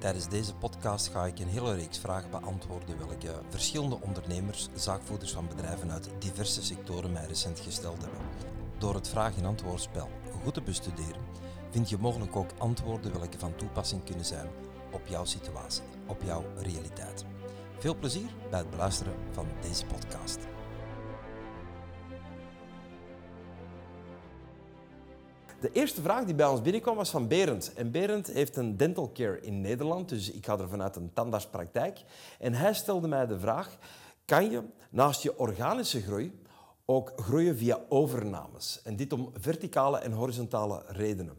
Tijdens deze podcast ga ik een hele reeks vragen beantwoorden welke verschillende ondernemers, zaakvoerders van bedrijven uit diverse sectoren mij recent gesteld hebben. Door het vraag- en antwoordspel goed te bestuderen, vind je mogelijk ook antwoorden welke van toepassing kunnen zijn op jouw situatie, op jouw realiteit. Veel plezier bij het beluisteren van deze podcast. De eerste vraag die bij ons binnenkwam was van Berend. En Berend heeft een dental care in Nederland, dus ik ga er vanuit een tandartspraktijk. En hij stelde mij de vraag, kan je naast je organische groei ook groeien via overnames? En dit om verticale en horizontale redenen.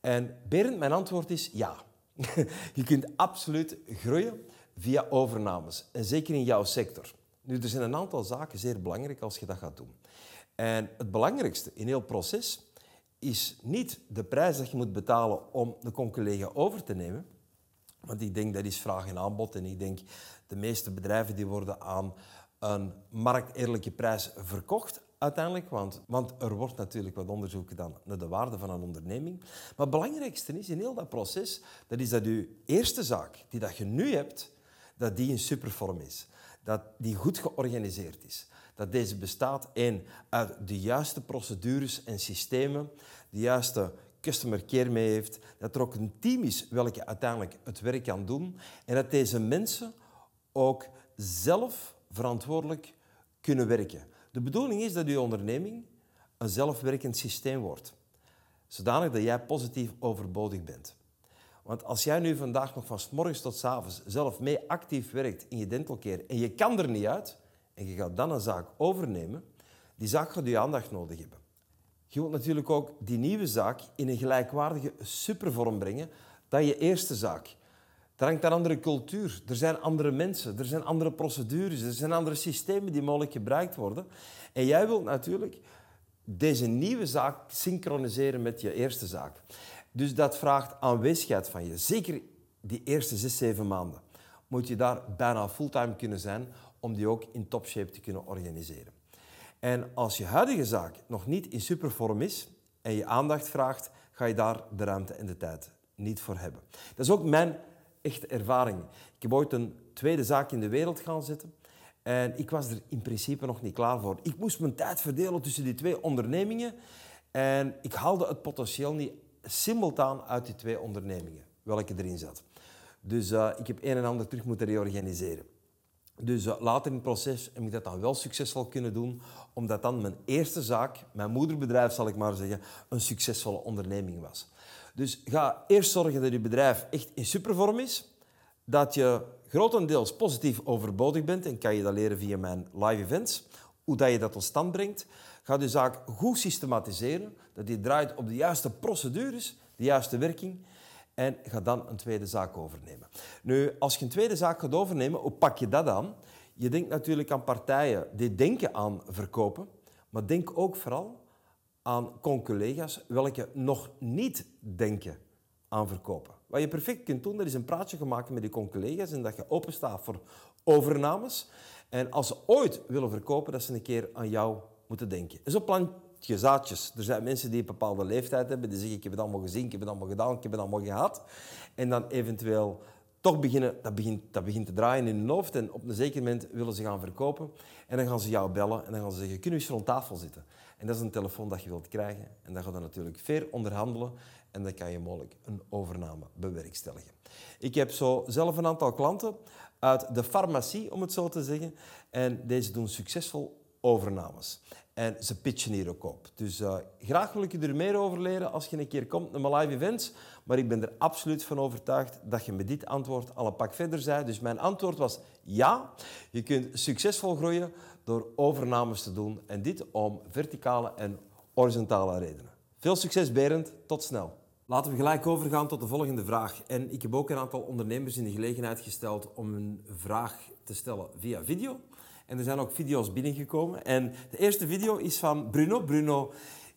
En Berend, mijn antwoord is ja. je kunt absoluut groeien via overnames. En zeker in jouw sector. Nu, er zijn een aantal zaken zeer belangrijk als je dat gaat doen. En het belangrijkste in heel proces is niet de prijs dat je moet betalen om de conculega over te nemen. Want ik denk dat is vraag en aanbod. En ik denk de meeste bedrijven die worden aan een markteerlijke prijs verkocht uiteindelijk. Want, want er wordt natuurlijk wat onderzoek gedaan naar de waarde van een onderneming. Maar het belangrijkste is in heel dat proces, dat is dat je eerste zaak die dat je nu hebt, dat die in supervorm is. Dat die goed georganiseerd is dat deze bestaat één, uit de juiste procedures en systemen, de juiste customer care mee heeft, dat er ook een team is welke uiteindelijk het werk kan doen en dat deze mensen ook zelf verantwoordelijk kunnen werken. De bedoeling is dat uw onderneming een zelfwerkend systeem wordt, zodanig dat jij positief overbodig bent. Want als jij nu vandaag nog van s morgens tot s avonds zelf mee actief werkt in je dental care en je kan er niet uit, en je gaat dan een zaak overnemen, die zaak gaat je aandacht nodig hebben. Je wilt natuurlijk ook die nieuwe zaak in een gelijkwaardige supervorm brengen dan je eerste zaak. Er hangt een andere cultuur, er zijn andere mensen, er zijn andere procedures, er zijn andere systemen die mogelijk gebruikt worden. En jij wilt natuurlijk deze nieuwe zaak synchroniseren met je eerste zaak. Dus dat vraagt aanwezigheid van je. Zeker die eerste zes, zeven maanden moet je daar bijna fulltime kunnen zijn om die ook in topshape te kunnen organiseren. En als je huidige zaak nog niet in supervorm is en je aandacht vraagt, ga je daar de ruimte en de tijd niet voor hebben. Dat is ook mijn echte ervaring. Ik heb ooit een tweede zaak in de wereld gaan zetten en ik was er in principe nog niet klaar voor. Ik moest mijn tijd verdelen tussen die twee ondernemingen en ik haalde het potentieel niet simultaan uit die twee ondernemingen, welke erin zat. Dus uh, ik heb een en ander terug moeten reorganiseren. Dus uh, later in het proces heb ik dat dan wel succesvol kunnen doen, omdat dan mijn eerste zaak, mijn moederbedrijf zal ik maar zeggen, een succesvolle onderneming was. Dus ga eerst zorgen dat je bedrijf echt in supervorm is, dat je grotendeels positief overbodig bent en kan je dat leren via mijn live events, hoe dat je dat tot stand brengt. Ga de zaak goed systematiseren, dat die draait op de juiste procedures, de juiste werking en ga dan een tweede zaak overnemen. Nu, als je een tweede zaak gaat overnemen, hoe pak je dat aan? Je denkt natuurlijk aan partijen die denken aan verkopen, maar denk ook vooral aan conculega's welke nog niet denken aan verkopen. Wat je perfect kunt doen, dat is een praatje gemaakt met die conculega's en dat je openstaat voor overnames. En als ze ooit willen verkopen, dat ze een keer aan jou moeten denken. Zo je zaadjes. Er zijn mensen die een bepaalde leeftijd hebben, die zeggen ik heb het allemaal gezien, ik heb het allemaal gedaan, ik heb het allemaal gehad. En dan eventueel toch beginnen, dat begint, dat begint te draaien in hun hoofd en op een zeker moment willen ze gaan verkopen. En dan gaan ze jou bellen en dan gaan ze zeggen, kunnen we eens rond tafel zitten? En dat is een telefoon dat je wilt krijgen. En dan gaat je natuurlijk fair onderhandelen en dan kan je mogelijk een overname bewerkstelligen. Ik heb zo zelf een aantal klanten uit de farmacie, om het zo te zeggen. En deze doen succesvol overnames. En ze pitchen hier ook op. Dus uh, graag wil ik je er meer over leren als je een keer komt naar mijn live events. Maar ik ben er absoluut van overtuigd dat je met dit antwoord al een pak verder bent. Dus mijn antwoord was ja. Je kunt succesvol groeien door overnames te doen. En dit om verticale en horizontale redenen. Veel succes Berend. Tot snel. Laten we gelijk overgaan tot de volgende vraag. En ik heb ook een aantal ondernemers in de gelegenheid gesteld om een vraag te stellen via video. En er zijn ook video's binnengekomen. En de eerste video is van Bruno. Bruno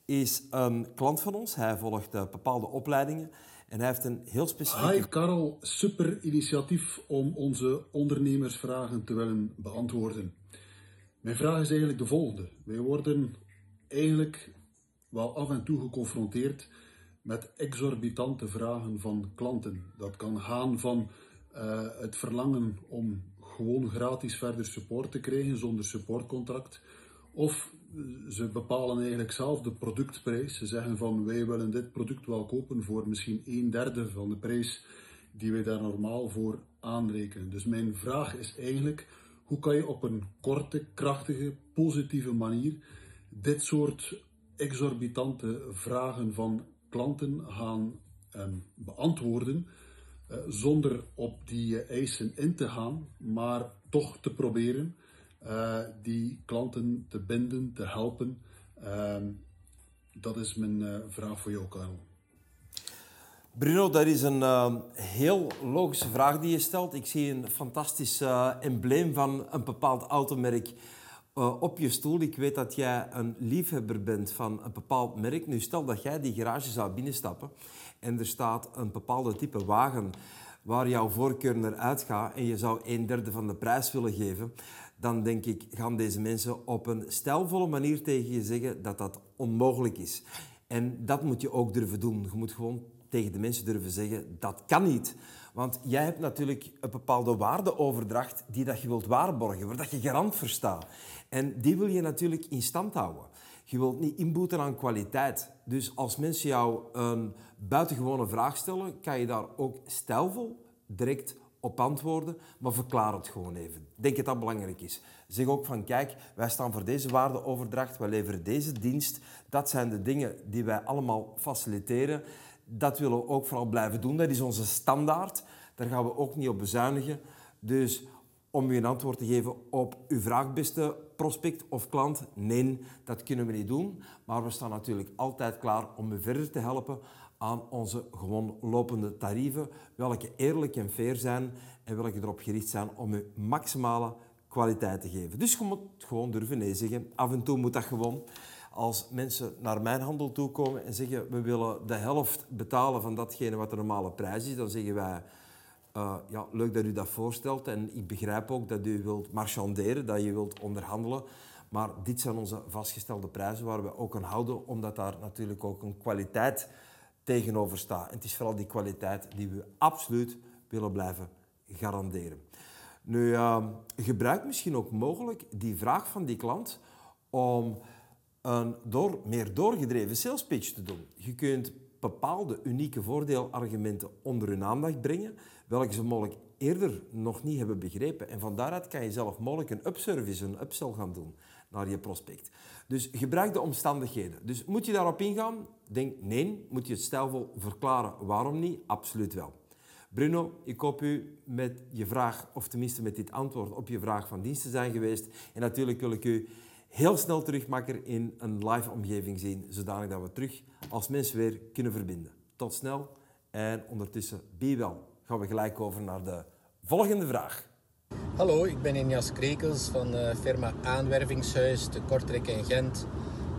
is een klant van ons. Hij volgt uh, bepaalde opleidingen. En hij heeft een heel specifieke... Hi Karel, super initiatief om onze ondernemersvragen te willen beantwoorden. Mijn vraag is eigenlijk de volgende. Wij worden eigenlijk wel af en toe geconfronteerd met exorbitante vragen van klanten. Dat kan gaan van uh, het verlangen om gewoon gratis verder support te krijgen zonder supportcontract. Of ze bepalen eigenlijk zelf de productprijs. Ze zeggen van wij willen dit product wel kopen voor misschien een derde van de prijs die wij daar normaal voor aanrekenen. Dus mijn vraag is eigenlijk hoe kan je op een korte, krachtige, positieve manier dit soort exorbitante vragen van klanten gaan um, beantwoorden, zonder op die eisen in te gaan, maar toch te proberen uh, die klanten te binden, te helpen. Uh, dat is mijn vraag voor jou, Karel. Bruno, dat is een uh, heel logische vraag die je stelt. Ik zie een fantastisch embleem van een bepaald automerk uh, op je stoel. Ik weet dat jij een liefhebber bent van een bepaald merk. Nu, stel dat jij die garage zou binnenstappen en er staat een bepaalde type wagen waar jouw voorkeur naar uitgaat en je zou een derde van de prijs willen geven, dan denk ik, gaan deze mensen op een stijlvolle manier tegen je zeggen dat dat onmogelijk is. En dat moet je ook durven doen. Je moet gewoon tegen de mensen durven zeggen, dat kan niet. Want jij hebt natuurlijk een bepaalde waardeoverdracht die dat je wilt waarborgen, waar dat je garant voor staat. En die wil je natuurlijk in stand houden. Je wilt niet inboeten aan kwaliteit. Dus als mensen jou een buitengewone vraag stellen, kan je daar ook stijlvol direct op antwoorden, maar verklaar het gewoon even. Denk dat dat belangrijk is. Zeg ook van, kijk, wij staan voor deze waardeoverdracht, wij leveren deze dienst. Dat zijn de dingen die wij allemaal faciliteren. Dat willen we ook vooral blijven doen. Dat is onze standaard. Daar gaan we ook niet op bezuinigen. Dus om u een antwoord te geven op uw vraag, beste prospect of klant, nee, dat kunnen we niet doen. Maar we staan natuurlijk altijd klaar om u verder te helpen aan onze gewoon lopende tarieven, welke eerlijk en fair zijn en welke erop gericht zijn om u maximale kwaliteit te geven. Dus je moet gewoon durven nee zeggen. Af en toe moet dat gewoon. Als mensen naar mijn handel toe komen en zeggen we willen de helft betalen van datgene wat de normale prijs is, dan zeggen wij uh, ja, leuk dat u dat voorstelt en ik begrijp ook dat u wilt marchanderen, dat je wilt onderhandelen. Maar dit zijn onze vastgestelde prijzen waar we ook aan houden, omdat daar natuurlijk ook een kwaliteit tegenover staat. Het is vooral die kwaliteit die we absoluut willen blijven garanderen. Nu, uh, gebruik misschien ook mogelijk die vraag van die klant om een door, meer doorgedreven sales pitch te doen. Je kunt bepaalde unieke voordeelargumenten onder hun aandacht brengen, welke ze mogelijk eerder nog niet hebben begrepen. En van daaruit kan je zelf mogelijk een upservice, een upsell gaan doen naar je prospect. Dus gebruik de omstandigheden. Dus moet je daarop ingaan? Denk nee. Moet je het stijlvol verklaren waarom niet? Absoluut wel. Bruno, ik hoop u met je vraag, of tenminste met dit antwoord op je vraag van dienst te zijn geweest. En natuurlijk wil ik u heel snel terugmaken in een live omgeving zien, zodanig dat we terug als mensen weer kunnen verbinden. Tot snel en ondertussen, be wel. Gaan we gelijk over naar de volgende vraag. Hallo, ik ben Injas Krekels van de firma Aanwervingshuis te Kortrijk en Gent.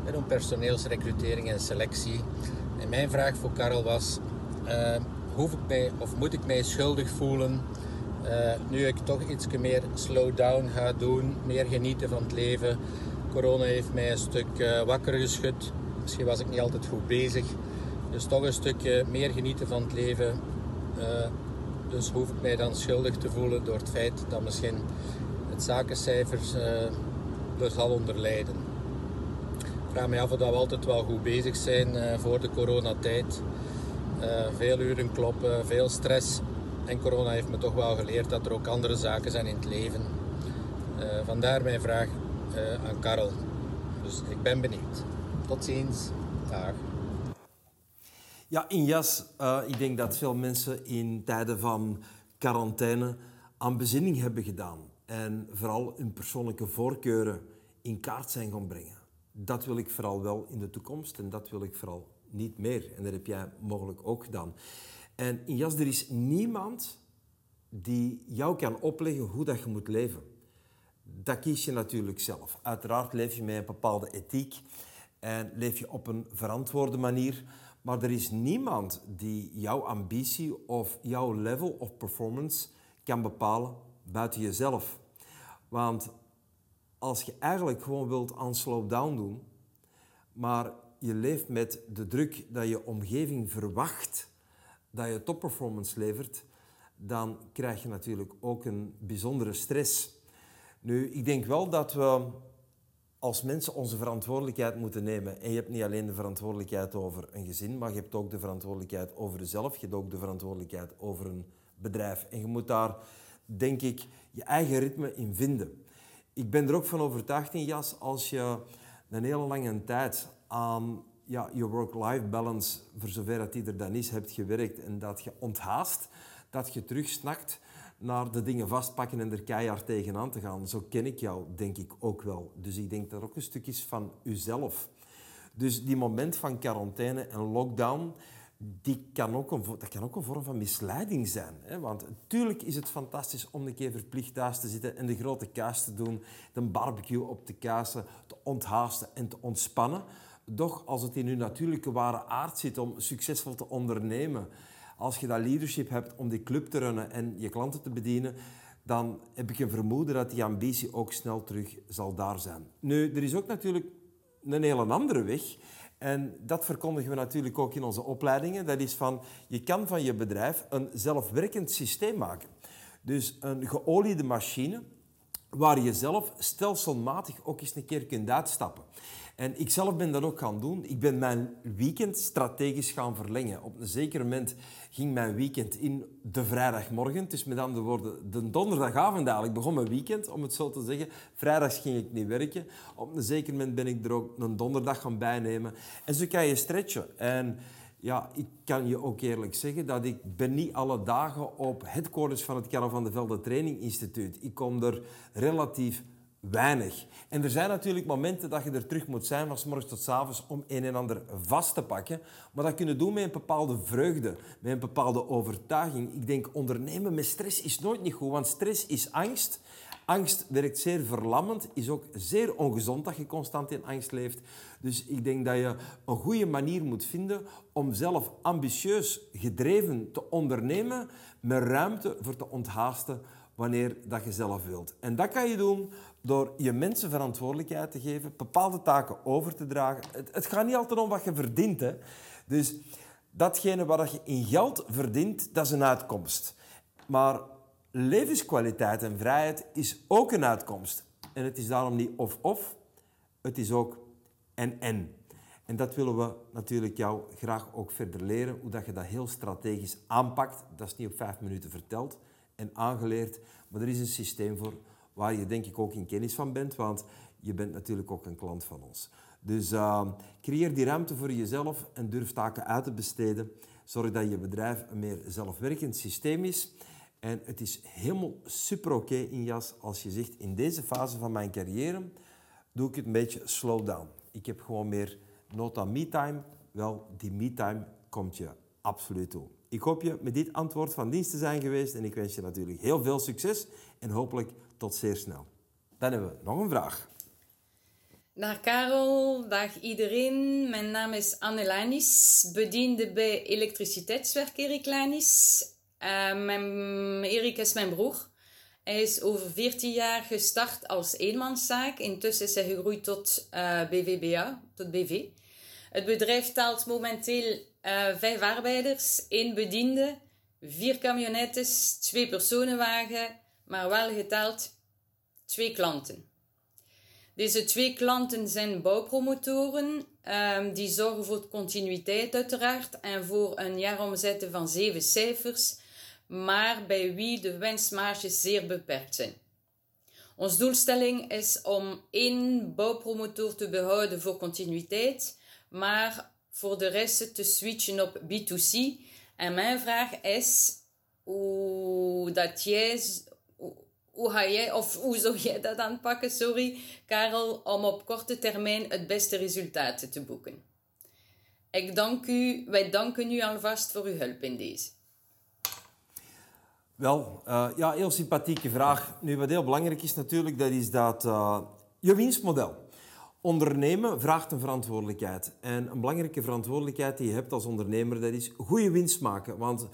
We doen personeelsrecrutering en selectie. En mijn vraag voor Karel was, uh, hoef ik mij, of moet ik mij schuldig voelen uh, nu ik toch iets meer slow down ga doen, meer genieten van het leven. Corona heeft mij een stuk uh, wakker geschud. Misschien was ik niet altijd goed bezig. Dus toch een stukje meer genieten van het leven. Dus hoef ik mij dan schuldig te voelen door het feit dat misschien het zakencijfers uh, er zal onder lijden. Ik vraag me af of we altijd wel goed bezig zijn uh, voor de coronatijd. Uh, veel uren kloppen, veel stress. En corona heeft me toch wel geleerd dat er ook andere zaken zijn in het leven. vandaar mijn vraag aan Karel. Dus ik ben benieuwd. Tot ziens. Dag. Ja, in jas. Uh, ik denk dat veel mensen in tijden van quarantaine aan bezinning hebben gedaan. En vooral hun persoonlijke voorkeuren in kaart zijn gaan brengen. Dat wil ik vooral wel in de toekomst en dat wil ik vooral niet meer. En dat heb jij mogelijk ook gedaan. En in jas, er is niemand die jou kan opleggen hoe dat je moet leven. Dat kies je natuurlijk zelf. Uiteraard leef je met een bepaalde ethiek en leef je op een verantwoorde manier. Maar er is niemand die jouw ambitie of jouw level of performance kan bepalen buiten jezelf. Want als je eigenlijk gewoon wilt aan slow down doen, maar je leeft met de druk dat je omgeving verwacht dat je topperformance levert, dan krijg je natuurlijk ook een bijzondere stress. Nu, ik denk wel dat we als mensen onze verantwoordelijkheid moeten nemen. En je hebt niet alleen de verantwoordelijkheid over een gezin, maar je hebt ook de verantwoordelijkheid over jezelf. Je hebt ook de verantwoordelijkheid over een bedrijf. En je moet daar, denk ik, je eigen ritme in vinden. Ik ben er ook van overtuigd in, Jas, als je een hele lange tijd aan ja, je work-life balance, voor zover dat die er dan is, hebt gewerkt en dat je onthaast, dat je terugsnakt naar de dingen vastpakken en er keihard tegenaan te gaan. Zo ken ik jou, denk ik ook wel. Dus ik denk dat er ook een stuk is van uzelf. Dus die moment van quarantaine en lockdown, die kan ook een, dat kan ook een vorm van misleiding zijn. Hè? Want natuurlijk is het fantastisch om een keer verplicht thuis te zitten en de grote kaas te doen, de barbecue op te kazen, te onthaasten en te ontspannen. Doch als het in uw natuurlijke ware aard zit om succesvol te ondernemen, als je dat leadership hebt om die club te runnen en je klanten te bedienen, dan heb ik een vermoeden dat die ambitie ook snel terug zal daar zijn. Nu, er is ook natuurlijk een hele andere weg. En dat verkondigen we natuurlijk ook in onze opleidingen. Dat is van, je kan van je bedrijf een zelfwerkend systeem maken. Dus een geoliede machine waar je zelf stelselmatig ook eens een keer kunt uitstappen. En ik zelf ben dat ook gaan doen. Ik ben mijn weekend strategisch gaan verlengen. Op een zeker moment ging mijn weekend in de vrijdagmorgen. Dus met andere woorden, de donderdagavond eigenlijk begon mijn weekend, om het zo te zeggen. Vrijdags ging ik niet werken. Op een zeker moment ben ik er ook een donderdag gaan bijnemen. En zo kan je stretchen. En ja, ik kan je ook eerlijk zeggen dat ik ben niet alle dagen op headquarters van het Karel van de Velde Training Instituut. Ik kom er relatief weinig. En er zijn natuurlijk momenten dat je er terug moet zijn van morgens tot s avonds om een en ander vast te pakken. Maar dat kunnen doen met een bepaalde vreugde, met een bepaalde overtuiging. Ik denk ondernemen met stress is nooit niet goed, want stress is angst. Angst werkt zeer verlammend, is ook zeer ongezond dat je constant in angst leeft. Dus ik denk dat je een goede manier moet vinden om zelf ambitieus gedreven te ondernemen, met ruimte voor te onthaasten wanneer dat je zelf wilt. En dat kan je doen door je mensen verantwoordelijkheid te geven, bepaalde taken over te dragen. Het, gaat niet altijd om wat je verdient. Hè. Dus datgene wat je in geld verdient, dat is een uitkomst. Maar levenskwaliteit en vrijheid is ook een uitkomst. En het is daarom niet of-of, het is ook en-en. En dat willen we natuurlijk jou graag ook verder leren, hoe dat je dat heel strategisch aanpakt. Dat is niet op vijf minuten verteld en aangeleerd, maar er is een systeem voor waar je denk ik ook in kennis van bent, want je bent natuurlijk ook een klant van ons. Dus uh, creëer die ruimte voor jezelf en durf taken uit te besteden. Zorg dat je bedrijf een meer zelfwerkend systeem is. En het is helemaal super oké in jas als je zegt, in deze fase van mijn carrière doe ik het een beetje slow down. Ik heb gewoon meer aan me-time. Wel, die me-time komt je absoluut toe. Ik hoop je met dit antwoord van dienst te zijn geweest en ik wens je natuurlijk heel veel succes en hopelijk tot zeer snel. Dan hebben we nog een vraag. Dag Karel, dag iedereen. Mijn naam is Anne Lanis, bediende bij elektriciteitswerk Erik Lanis. Mijn, Erik is mijn broer. Hij is over 14 jaar gestart als eenmanszaak. Intussen is hij gegroeid tot eh, BVBA, tot BV. Het bedrijf telt momenteel uh, vijf arbeiders, één bediende, vier camionettes, twee personenwagen, maar wel geteld twee klanten. Deze twee klanten zijn bouwpromotoren, um, die zorgen voor continuïteit uiteraard en voor een jaaromzet van zeven cijfers, maar bij wie de winstmarges zeer beperkt zijn. Onze doelstelling is om één bouwpromotor te behouden voor continuïteit, maar voor de rest te switchen op B2C. En mijn vraag is hoe dat jij hoe ga jij, of hoe zou jij dat aanpakken, sorry, Karel, om op korte termijn het beste resultaat te boeken? Ik dank u, wij danken u alvast voor uw hulp in deze. Wel, uh, ja, heel sympathieke vraag. Nu, wat heel belangrijk is natuurlijk, dat is dat uh, je winstmodel. Ondernemen vraagt een verantwoordelijkheid. En een belangrijke verantwoordelijkheid die je hebt als ondernemer, dat is goede winst maken. Want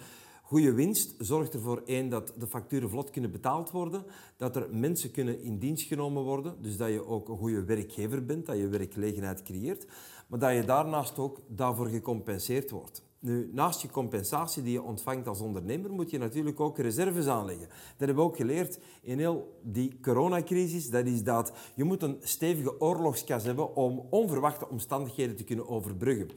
Goede winst zorgt ervoor één dat de facturen vlot kunnen betaald worden, dat er mensen kunnen in dienst genomen worden, dus dat je ook een goede werkgever bent, dat je werkgelegenheid creëert, maar dat je daarnaast ook daarvoor gecompenseerd wordt. Nu, naast je compensatie die je ontvangt als ondernemer, moet je natuurlijk ook reserves aanleggen. Dat hebben we ook geleerd in heel die coronacrisis. Dat is dat je moet een stevige oorlogskas hebben om onverwachte omstandigheden te kunnen overbruggen.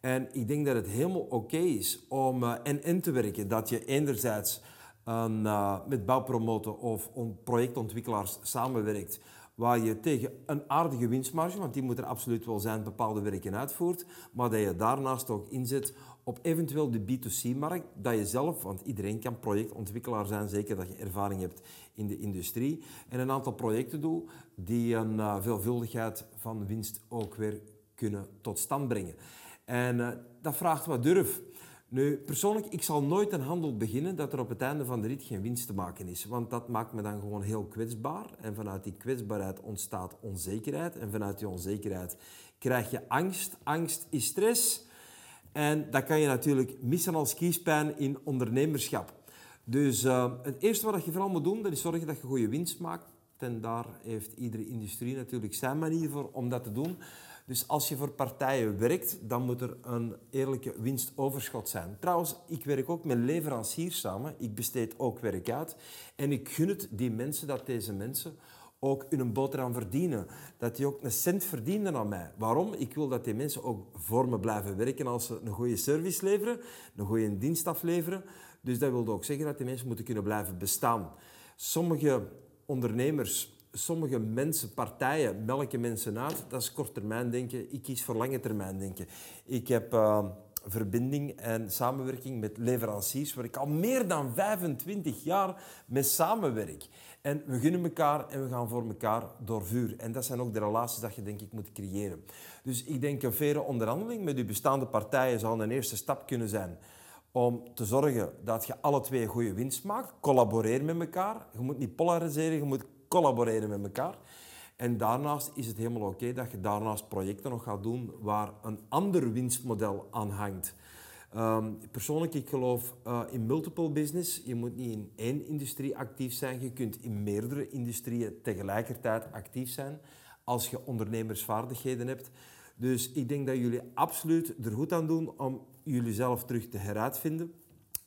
En ik denk dat het helemaal oké is om uh, en-en te werken. Dat je enerzijds uh, met bouwpromoten of projectontwikkelaars samenwerkt waar je tegen een aardige winstmarge, want die moet er absoluut wel zijn, bepaalde werken uitvoert, maar dat je daarnaast ook inzet op eventueel de B2C-markt, dat je zelf, want iedereen kan projectontwikkelaar zijn, zeker dat je ervaring hebt in de industrie, en een aantal projecten doet die een uh, veelvuldigheid van winst ook weer kunnen tot stand brengen. En uh, dat vraagt wat durf. Nu, persoonlijk, ik zal nooit een handel beginnen dat er op het einde van de rit geen winst te maken is. Want dat maakt me dan gewoon heel kwetsbaar. En vanuit die kwetsbaarheid ontstaat onzekerheid. En vanuit die onzekerheid krijg je angst. Angst is stress. En dat kan je natuurlijk missen als kiespijn in ondernemerschap. Dus uh, het eerste wat je vooral moet doen, dat is zorgen dat je goede winst maakt. En daar heeft iedere industrie natuurlijk zijn manier voor om dat te doen. Dus als je voor partijen werkt, dan moet er een eerlijke winstoverschot zijn. Trouwens, ik werk ook met leveranciers samen. Ik besteed ook werk uit. En ik gun het die mensen dat deze mensen ook hun boterham verdienen. Dat die ook een cent verdienen aan mij. Waarom? Ik wil dat die mensen ook voor me blijven werken als ze een goede service leveren, een goede dienst afleveren. Dus dat wil ook zeggen dat die mensen moeten kunnen blijven bestaan. Sommige ondernemers sommige mensen, partijen, melken mensen uit. Dat is kort termijn denken. Ik kies voor lange termijn denken. Ik heb uh, verbinding en samenwerking met leveranciers waar ik al meer dan 25 jaar mee samenwerk. En we gunnen elkaar en we gaan voor elkaar door vuur. En dat zijn ook de relaties dat je denk ik moet creëren. Dus ik denk een faire onderhandeling met je bestaande partijen zal een eerste stap kunnen zijn om te zorgen dat je alle twee goede winst maakt. Collaboreer met elkaar. Je moet niet polariseren, je moet collaboreren met elkaar. En daarnaast is het helemaal oké dat je daarnaast projecten nog gaat doen waar een ander winstmodel aan hangt. Um, persoonlijk, ik geloof uh, in multiple business. Je moet niet in één industrie actief zijn. Je kunt in meerdere industrieën tegelijkertijd actief zijn als je ondernemersvaardigheden hebt. Dus ik denk dat jullie absoluut er goed aan doen om jullie zelf terug te heruitvinden.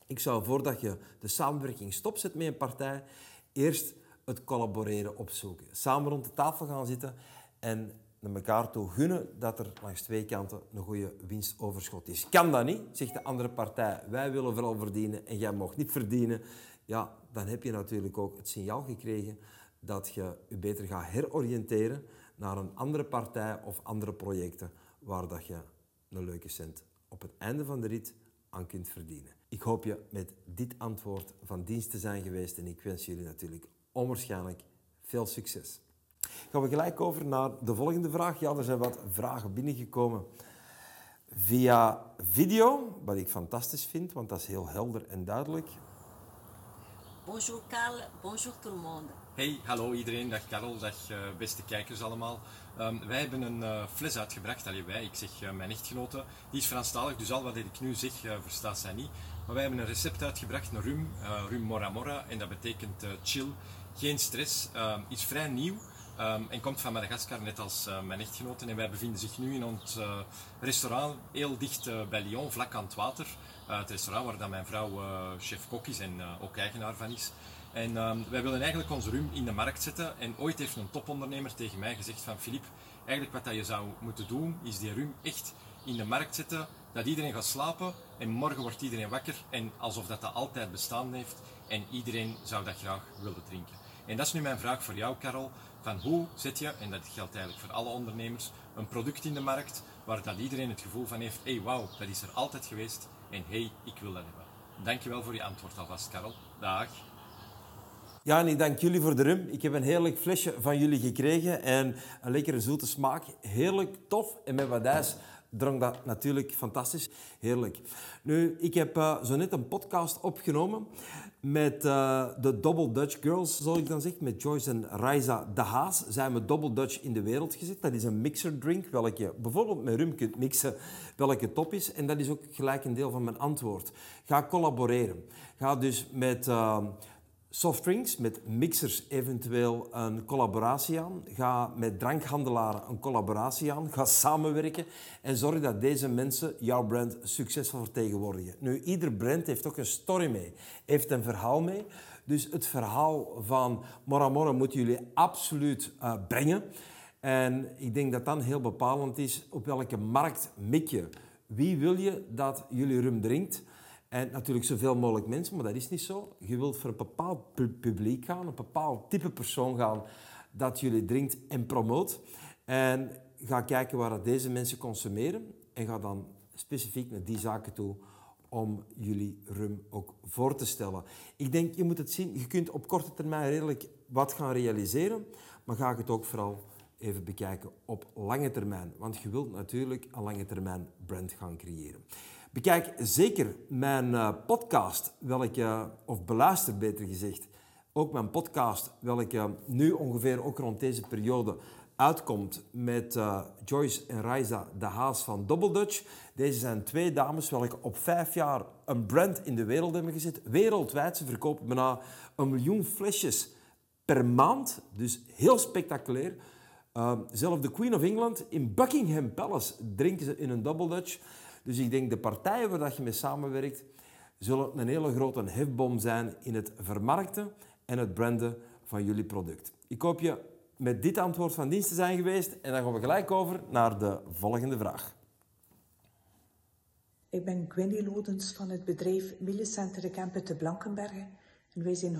Ik zou voordat je de samenwerking stopzet met een partij, eerst het collaboreren opzoeken. Samen rond de tafel gaan zitten en naar elkaar toe gunnen dat er langs twee kanten een goede winstoverschot is. Kan dat niet, zegt de andere partij, wij willen vooral verdienen en jij mag niet verdienen. Ja, dan heb je natuurlijk ook het signaal gekregen dat je je beter gaat heroriënteren naar een andere partij of andere projecten waar dat je een leuke cent op het einde van de rit aan kunt verdienen. Ik hoop je met dit antwoord van dienst te zijn geweest en ik wens jullie natuurlijk onwaarschijnlijk veel succes. Gaan we gelijk over naar de volgende vraag. Ja, er zijn wat vragen binnengekomen via video, wat ik fantastisch vind, want dat is heel helder en duidelijk. Bonjour Karl, bonjour tout le monde. Hey, hallo iedereen, dag Karel, dag uh, beste kijkers allemaal. Um, wij hebben een uh, fles uitgebracht, allee wij, ik zeg uh, mijn echtgenote, die is Franstalig, dus al wat ik nu zeg verstaat zij niet. Maar wij hebben een recept uitgebracht, een rum, rum Mora Mora, en dat betekent chill, geen stress, um, iets vrij nieuw. Um, en komt van Madagaskar, net als uh, mijn echtgenoten. En wij bevinden zich nu in ons uh, restaurant, heel dicht uh, bij Lyon, vlak aan het water. het restaurant waar dan mijn vrouw chef-kok is en ook eigenaar van is. En um, wij willen eigenlijk onze rum in de markt zetten. En ooit heeft een topondernemer tegen mij gezegd van Filip, eigenlijk wat dat je zou moeten doen, is die rum echt in de markt zetten, dat iedereen gaat slapen en morgen wordt iedereen wakker en alsof dat, dat altijd bestaan heeft en iedereen zou dat graag willen drinken. En dat is nu mijn vraag voor jou, Karel. Van hoe zet je, en dat geldt eigenlijk voor alle ondernemers, een product in de markt waar dat iedereen het gevoel van heeft, hé hey, wauw, dat is er altijd geweest en hé, hey, ik wil dat hebben. Dankjewel voor je antwoord alvast, Karel. Dag. Ja, en ik dank jullie voor de rum. Ik heb een heerlijk flesje van jullie gekregen en een lekkere zoete smaak. Heerlijk, tof en met wat ijs dronk dat natuurlijk fantastisch. Heerlijk. Nu, ik heb uh, zo net een podcast opgenomen met uh, de Double Dutch Girls, zoals ik dan zeg, met Joyce en Raisa de Haas. Zijn we Double Dutch in de wereld gezet. Dat is een mixerdrink, welke je bijvoorbeeld met rum kunt mixen, welke top is. En dat is ook gelijk een deel van mijn antwoord. Ga collaboreren. Ga dus met... Uh, softdrinks, met mixers eventueel een collaboratie aan. Ga met drankhandelaren een collaboratie aan. Ga samenwerken en zorg dat deze mensen jouw brand succesvol vertegenwoordigen. Nu, ieder brand heeft ook een story mee, heeft een verhaal mee. Dus het verhaal van Moramora moeten jullie absoluut uh, brengen. En ik denk dat dan heel bepalend is op welke markt mik je. Wie wil je dat jullie rum drinkt? En natuurlijk zoveel mogelijk mensen, maar dat is niet zo. Je wilt voor een bepaald publiek gaan, een bepaald type persoon gaan dat jullie drinkt en promoot. En ga kijken waar deze mensen consumeren en ga dan specifiek naar die zaken toe om jullie rum ook voor te stellen. Ik denk, je moet het zien, je kunt op korte termijn redelijk wat gaan realiseren, maar ga het ook vooral even bekijken op lange termijn. Want je wilt natuurlijk een lange termijn brand gaan creëren. Bekijk zeker mijn uh, podcast, welke, of beluister beter gezegd, ook mijn podcast, welke nu ongeveer ook rond deze periode uitkomt met uh, Joyce en Raisa de Haas van Double Dutch. Deze zijn twee dames welke op vijf jaar een brand in de wereld hebben gezet. Wereldwijd, ze verkopen bijna een miljoen flesjes per maand. Dus heel spectaculair. Uh, zelf de Queen of England in Buckingham Palace drinken ze in een Double Dutch. Dus ik denk de partijen waar je mee samenwerkt, zullen een hele grote hefbom zijn in het vermarkten en het branden van jullie product. Ik hoop je met dit antwoord van dienst te zijn geweest en dan gaan we gelijk over naar de volgende vraag. Ik ben Gwendy Lodens van het bedrijf Millicenter de Kempen te Blankenbergen. En wij zijn 100%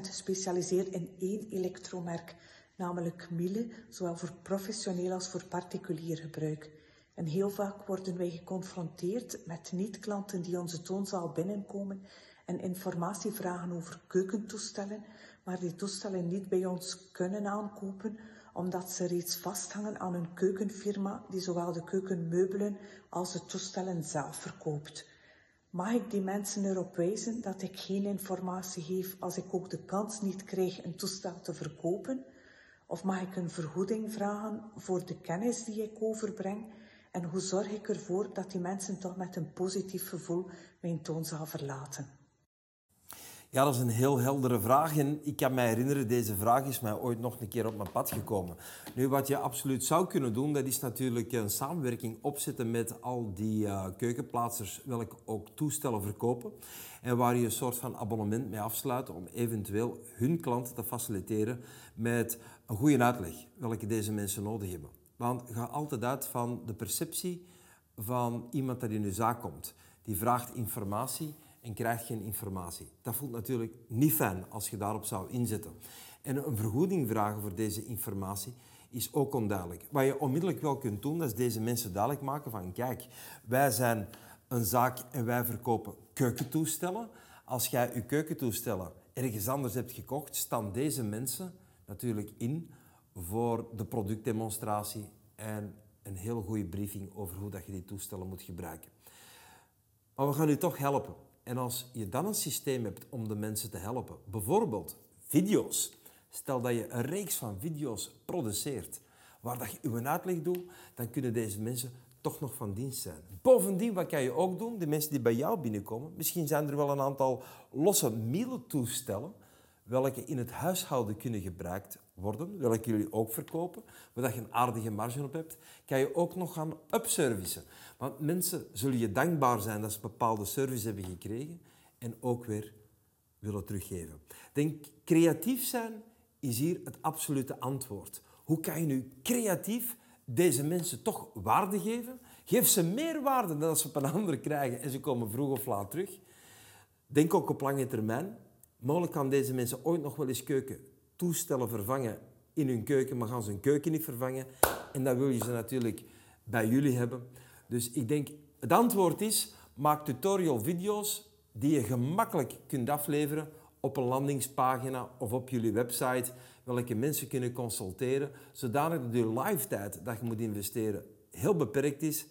gespecialiseerd in één elektromerk, namelijk Miele, zowel voor professioneel als voor particulier gebruik. En heel vaak worden wij geconfronteerd met niet-klanten die onze toonzaal binnenkomen en informatie vragen over keukentoestellen, maar die toestellen niet bij ons kunnen aankopen omdat ze reeds vasthangen aan een keukenfirma die zowel de keukenmeubelen als de toestellen zelf verkoopt. Mag ik die mensen erop wijzen dat ik geen informatie geef als ik ook de kans niet krijg een toestel te verkopen? Of mag ik een vergoeding vragen voor de kennis die ik overbreng? En hoe zorg ik ervoor dat die mensen toch met een positief gevoel mijn toonzaal verlaten? Ja, dat is een heel heldere vraag. En ik kan mij herinneren, deze vraag is mij ooit nog een keer op mijn pad gekomen. Nu, wat je absoluut zou kunnen doen, dat is natuurlijk een samenwerking opzetten met al die uh, keukenplaatsers, welke ook toestellen verkopen. En waar je een soort van abonnement mee afsluit om eventueel hun klanten te faciliteren met een goede uitleg, welke deze mensen nodig hebben. Want ga altijd uit van de perceptie van iemand dat in uw zaak komt. Die vraagt informatie en krijgt geen informatie. Dat voelt natuurlijk niet fijn als je daarop zou inzetten. En een vergoeding vragen voor deze informatie is ook onduidelijk. Wat je onmiddellijk wel kunt doen, is deze mensen duidelijk maken van kijk, wij zijn een zaak en wij verkopen keukentoestellen. Als jij je keukentoestellen ergens anders hebt gekocht, staan deze mensen natuurlijk in voor de productdemonstratie en een heel goede briefing over hoe dat je die toestellen moet gebruiken. Maar we gaan u toch helpen. En als je dan een systeem hebt om de mensen te helpen, bijvoorbeeld video's. Stel dat je een reeks van video's produceert waar dat je uw uitleg doet, dan kunnen deze mensen toch nog van dienst zijn. Bovendien, wat kan je ook doen? De mensen die bij jou binnenkomen, misschien zijn er wel een aantal losse toestellen welke in het huishouden kunnen gebruikt worden, welke jullie ook verkopen, waar je een aardige marge op hebt, kan je ook nog gaan upservicen. Want mensen zullen je dankbaar zijn dat ze bepaalde service hebben gekregen en ook weer willen teruggeven. Denk, creatief zijn is hier het absolute antwoord. Hoe kan je nu creatief deze mensen toch waarde geven? Geef ze meer waarde dan ze op een ander krijgen en ze komen vroeg of laat terug. Denk ook op lange termijn. Mogelijk kan deze mensen ooit nog wel eens keukentoestellen vervangen in hun keuken, maar gaan ze hun keuken niet vervangen. En dan wil je ze natuurlijk bij jullie hebben. Dus ik denk, het antwoord is, maak tutorial video's die je gemakkelijk kunt afleveren op een landingspagina of op jullie website, welke mensen kunnen consulteren, zodanig dat je live tijd dat je moet investeren heel beperkt is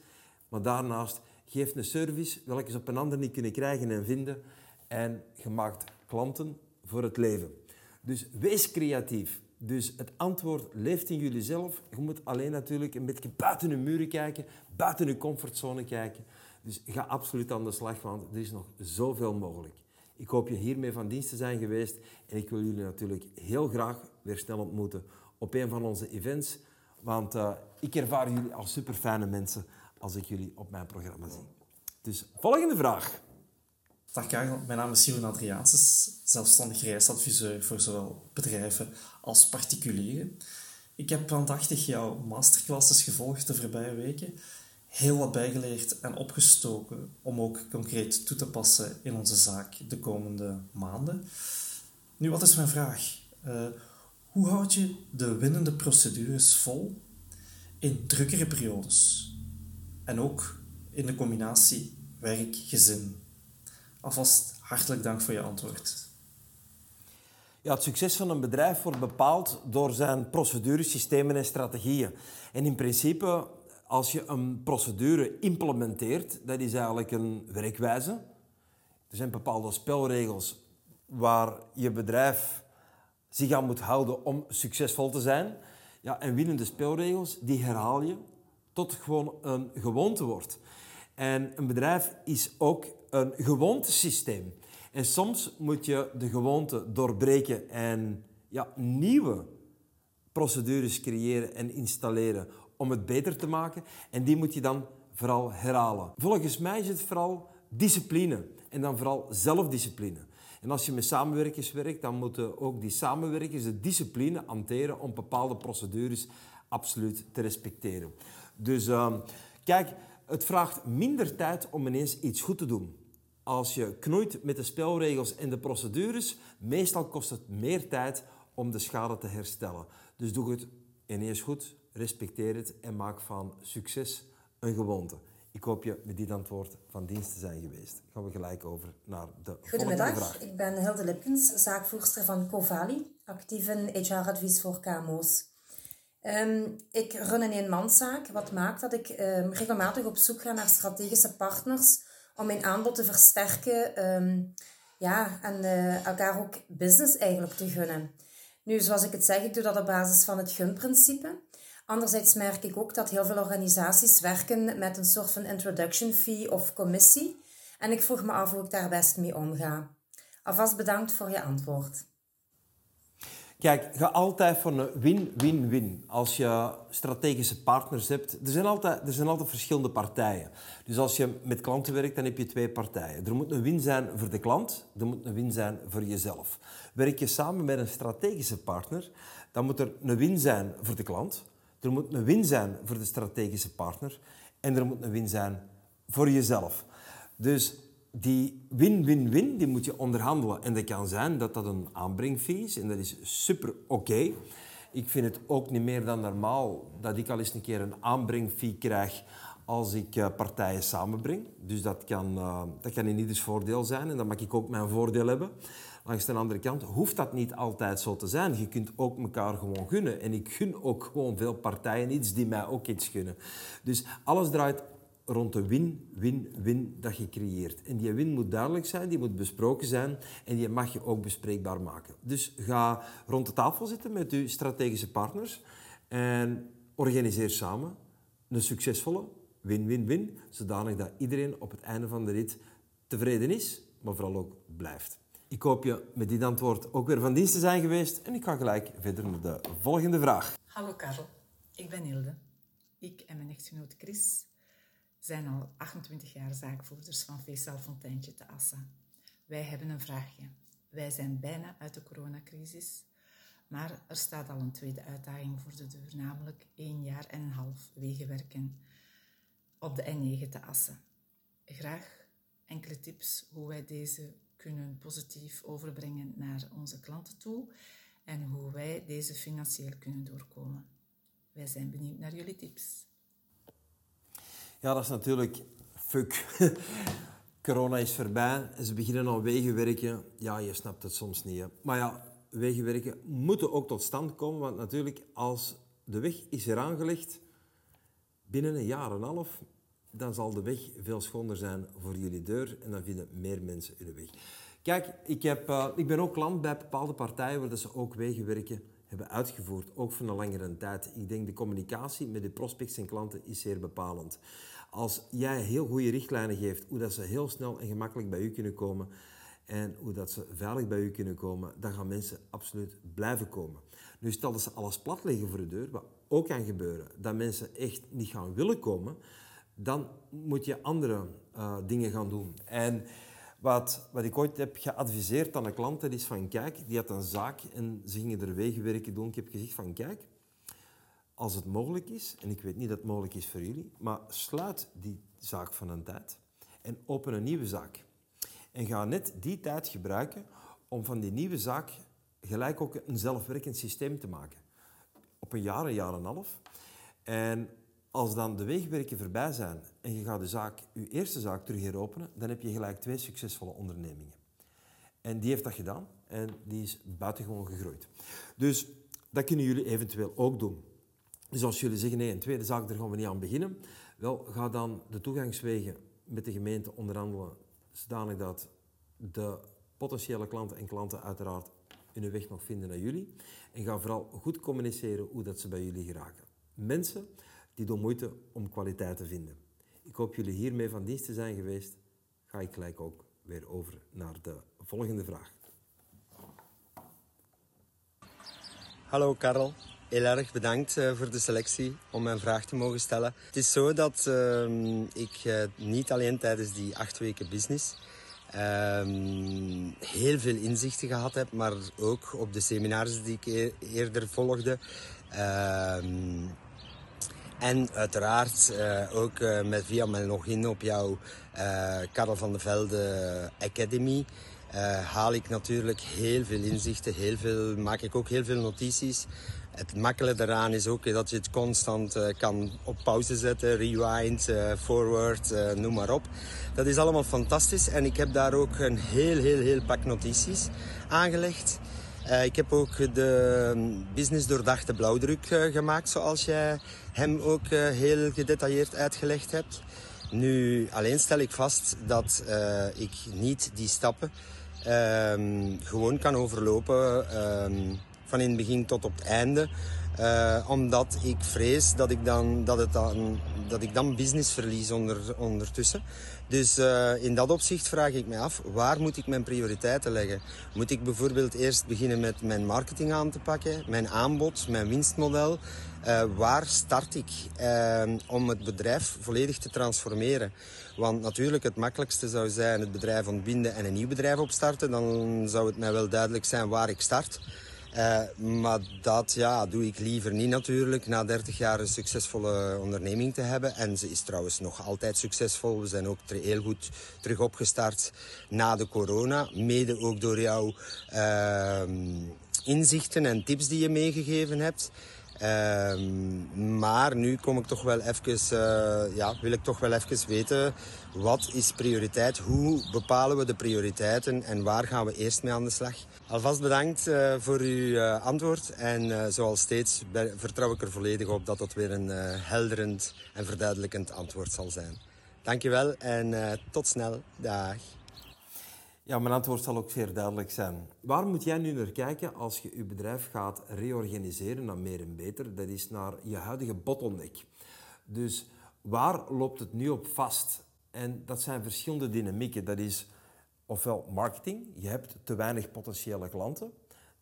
Maar daarnaast geef een service welke ze op een ander niet kunnen krijgen en vinden. En je maakt klanten voor het leven. Dus wees creatief. Dus het antwoord leeft in jullie zelf. Je moet alleen natuurlijk een beetje buiten de muren kijken, buiten je comfortzone kijken. Dus ga absoluut aan de slag, want er is nog zoveel mogelijk. Ik hoop je hiermee van dienst te zijn geweest en ik wil jullie natuurlijk heel graag weer snel ontmoeten op een van onze events. Want uh, ik ervaar jullie als super fijne mensen als ik jullie op mijn programma zie. Dus volgende vraag. Dag mijn naam is Simon Adriaanses, zelfstandig reisadviseur voor zowel bedrijven als particulieren. Ik heb aandachtig jouw masterclasses gevolgd de voorbije weken, heel wat bijgeleerd en opgestoken om ook concreet toe te passen in onze zaak de komende maanden. Nu, wat is mijn vraag? Uh, hoe houd je de winnende procedures vol in drukkere periodes? En ook in de combinatie werk-gezin. Alvast hartelijk dank voor je antwoord. Ja, het succes van een bedrijf wordt bepaald door zijn procedures, systemen en strategieën. En in principe, als je een procedure implementeert, dat is eigenlijk een werkwijze. Er zijn bepaalde spelregels waar je bedrijf zich aan moet houden om succesvol te zijn. Ja, en winnende spelregels, die herhaal je tot het gewoon een gewoonte wordt. En een bedrijf is ook een gewoontesysteem. En soms moet je de gewoonte doorbreken en ja, nieuwe procedures creëren en installeren om het beter te maken. En die moet je dan vooral herhalen. Volgens mij is het vooral discipline en dan vooral zelfdiscipline. En als je met samenwerkers werkt, dan moeten ook die samenwerkers de discipline hanteren om bepaalde procedures absoluut te respecteren. Dus uh, kijk, het vraagt minder tijd om ineens iets goed te doen. Als je knoeit met de spelregels en de procedures, meestal kost het meer tijd om de schade te herstellen. Dus doe het ineens goed, respecteer het en maak van succes een gewoonte. Ik hoop je met dit antwoord van dienst te zijn geweest. Gaan we gelijk over naar de Goedemiddag, volgende vraag. ik ben Hilde Lipkens, zaakvoerster van Covali, actief in HR-advies voor KMO's. Um, ik run een eenmanszaak, wat maakt dat ik um, regelmatig op zoek ga naar strategische partners om mijn aanbod te versterken um, ja, en uh, elkaar ook business eigenlijk te gunnen. Nu, zoals ik het zeg, ik doe dat op basis van het gunprincipe. Anderzijds merk ik ook dat heel veel organisaties werken met een soort van introduction fee of commissie. En ik vroeg me af hoe ik daar best mee omga. Alvast bedankt voor je antwoord. Kijk, ga altijd voor een win-win-win. Als je strategische partners hebt, er zijn, altijd, er zijn altijd verschillende partijen. Dus als je met klanten werkt, dan heb je twee partijen. Er moet een win zijn voor de klant, er moet een win zijn voor jezelf. Werk je samen met een strategische partner, dan moet er een win zijn voor de klant, er moet een win zijn voor de strategische partner en er moet een win zijn voor jezelf. Dus die win-win-win, die moet je onderhandelen. En dat kan zijn dat dat een aanbrengfee is en dat is super oké. Ik vind het ook niet meer dan normaal dat ik al eens een keer een aanbrengfee krijg als ik uh, partijen samenbreng. Dus dat kan, uh, dat kan in ieders voordeel zijn en dan mag ik ook mijn voordeel hebben. Langs de andere kant hoeft dat niet altijd zo te zijn. Je kunt ook elkaar gewoon gunnen. En ik gun ook gewoon veel partijen iets die mij ook iets gunnen. Dus alles draait rond de win-win-win dat je creëert. En die win moet duidelijk zijn, die moet besproken zijn en die mag je ook bespreekbaar maken. Dus ga rond de tafel zitten met je strategische partners en organiseer samen een succesvolle win-win-win, zodanig dat iedereen op het einde van de rit tevreden is, maar vooral ook blijft. Ik hoop je met dit antwoord ook weer van dienst te zijn geweest en ik ga gelijk verder met de volgende vraag. Hallo Karel, ik ben Hilde. Ik en mijn echtgenoot Chris zijn al 28 jaar zaakvoerders van Feestal Fonteintje te Assen. Wij hebben een vraagje. Wij zijn bijna uit de coronacrisis, maar er staat al een tweede uitdaging voor de deur, namelijk één jaar en een half wegenwerken op de N9 te Assen. Graag enkele tips hoe wij deze kunnen positief overbrengen naar onze klanten toe en hoe wij deze financieel kunnen doorkomen. Wij zijn benieuwd naar jullie tips. Ja, dat is natuurlijk fuck. Corona is voorbij en ze beginnen al wegenwerken. Ja, je snapt het soms niet. Maar ja, wegenwerken moeten ook tot stand komen. Want natuurlijk, als de weg is eraan gelegd, binnen een jaar en een half, dan zal de weg veel schoner zijn voor jullie deur en dan vinden meer mensen hun weg. Kijk, ik, heb, uh, ik ben ook klant bij bepaalde partijen waar ze ook wegenwerken hebben uitgevoerd, ook voor een langere tijd. Ik denk de communicatie met de prospects en klanten is zeer bepalend. Als jij heel goede richtlijnen geeft, hoe dat ze heel snel en gemakkelijk bij u kunnen komen en hoe dat ze veilig bij u kunnen komen, dan gaan mensen absoluut blijven komen. Nu stel dat ze alles platleggen voor de deur, wat ook kan gebeuren, dat mensen echt niet gaan willen komen, dan moet je andere uh, dingen gaan doen. En wat, wat ik ooit heb geadviseerd aan een klant, dat is van kijk, die had een zaak en ze gingen er wegenwerken doen. Ik heb gezegd van kijk, als het mogelijk is, en ik weet niet dat het mogelijk is voor jullie, maar sluit die zaak van een tijd en open een nieuwe zaak. En ga net die tijd gebruiken om van die nieuwe zaak gelijk ook een zelfwerkend systeem te maken. Op een jaar, een jaar en een half. En als dan de weegwerken voorbij zijn en je gaat de zaak, je eerste zaak terug heropenen, dan heb je gelijk twee succesvolle ondernemingen. En die heeft dat gedaan en die is buitengewoon gegroeid. Dus dat kunnen jullie eventueel ook doen. Dus als jullie zeggen, nee, een tweede zaak, daar gaan we niet aan beginnen, wel, ga dan de toegangswegen met de gemeente onderhandelen, zodanig dat de potentiële klanten en klanten uiteraard hun weg nog vinden naar jullie. En ga vooral goed communiceren hoe dat ze bij jullie geraken. Mensen die doen moeite om kwaliteit te vinden. Ik hoop jullie hiermee van dienst te zijn geweest. Ga ik gelijk ook weer over naar de volgende vraag. Hallo Karel, heel erg bedankt eh, voor de selectie om mijn vraag te mogen stellen. Het is zo dat uh, ik uh, niet alleen tijdens die acht weken business um, heel veel inzichten gehad heb, maar ook op de seminars die ik e eerder volgde. En uiteraard uh, ook uh, met, via mijn login op jouw uh, Karel van de Velde Academy haal ik natuurlijk heel veel inzichten, heel veel, maak ik ook heel veel notities. Het makkelijke daaraan is ook dat je het constant kan op pauze zetten, rewind, forward, noem maar op. Dat is allemaal fantastisch en ik heb daar ook een heel, heel, heel pak notities aangelegd. Uh, ik heb ook de business doordachte blauwdruk uh, gemaakt, zoals jij hem ook uh, heel gedetailleerd uitgelegd hebt. Nu, alleen stel ik vast dat ik niet die stappen ehm, gewoon kan overlopen ehm, van in het begin tot op het einde. Omdat ik vrees dat ik dan, dat het dan, dat ik dan business verlies onder, ondertussen. Dus uh, in dat opzicht vraag ik me af, waar moet ik mijn prioriteiten leggen? Moet ik bijvoorbeeld eerst beginnen met mijn marketing aan te pakken, mijn aanbod, mijn winstmodel? Uh, waar start ik om het bedrijf volledig te transformeren? Want natuurlijk, het makkelijkste zou zijn het bedrijf ontbinden en een nieuw bedrijf opstarten. Dan zou het mij wel duidelijk zijn waar ik start. Uh, maar dat ja, doe ik liever niet natuurlijk. Na 30 jaar een succesvolle onderneming te hebben. En ze is trouwens nog altijd succesvol. We zijn ook heel goed terug opgestart na de corona. Mede ook door jouw uh, inzichten en tips die je meegegeven hebt. Uh, maar nu kom ik toch wel even, uh, ja, wil ik toch wel even weten wat is prioriteit? Hoe bepalen we de prioriteiten en waar gaan we eerst mee aan de slag? Alvast bedankt uh, voor uw uh, antwoord en zoals steeds vertrouw ik er volledig op dat dat weer een helderend en verduidelijkend antwoord zal zijn. Dankjewel en tot snel. Dag. Ja, mijn antwoord zal ook zeer duidelijk zijn. Waar moet jij nu naar kijken als je je bedrijf gaat reorganiseren naar meer en beter? Dat is naar je huidige bottleneck. Dus waar loopt het nu op vast? En dat zijn verschillende dynamieken. Dat is ofwel marketing, je hebt te weinig potentiële klanten,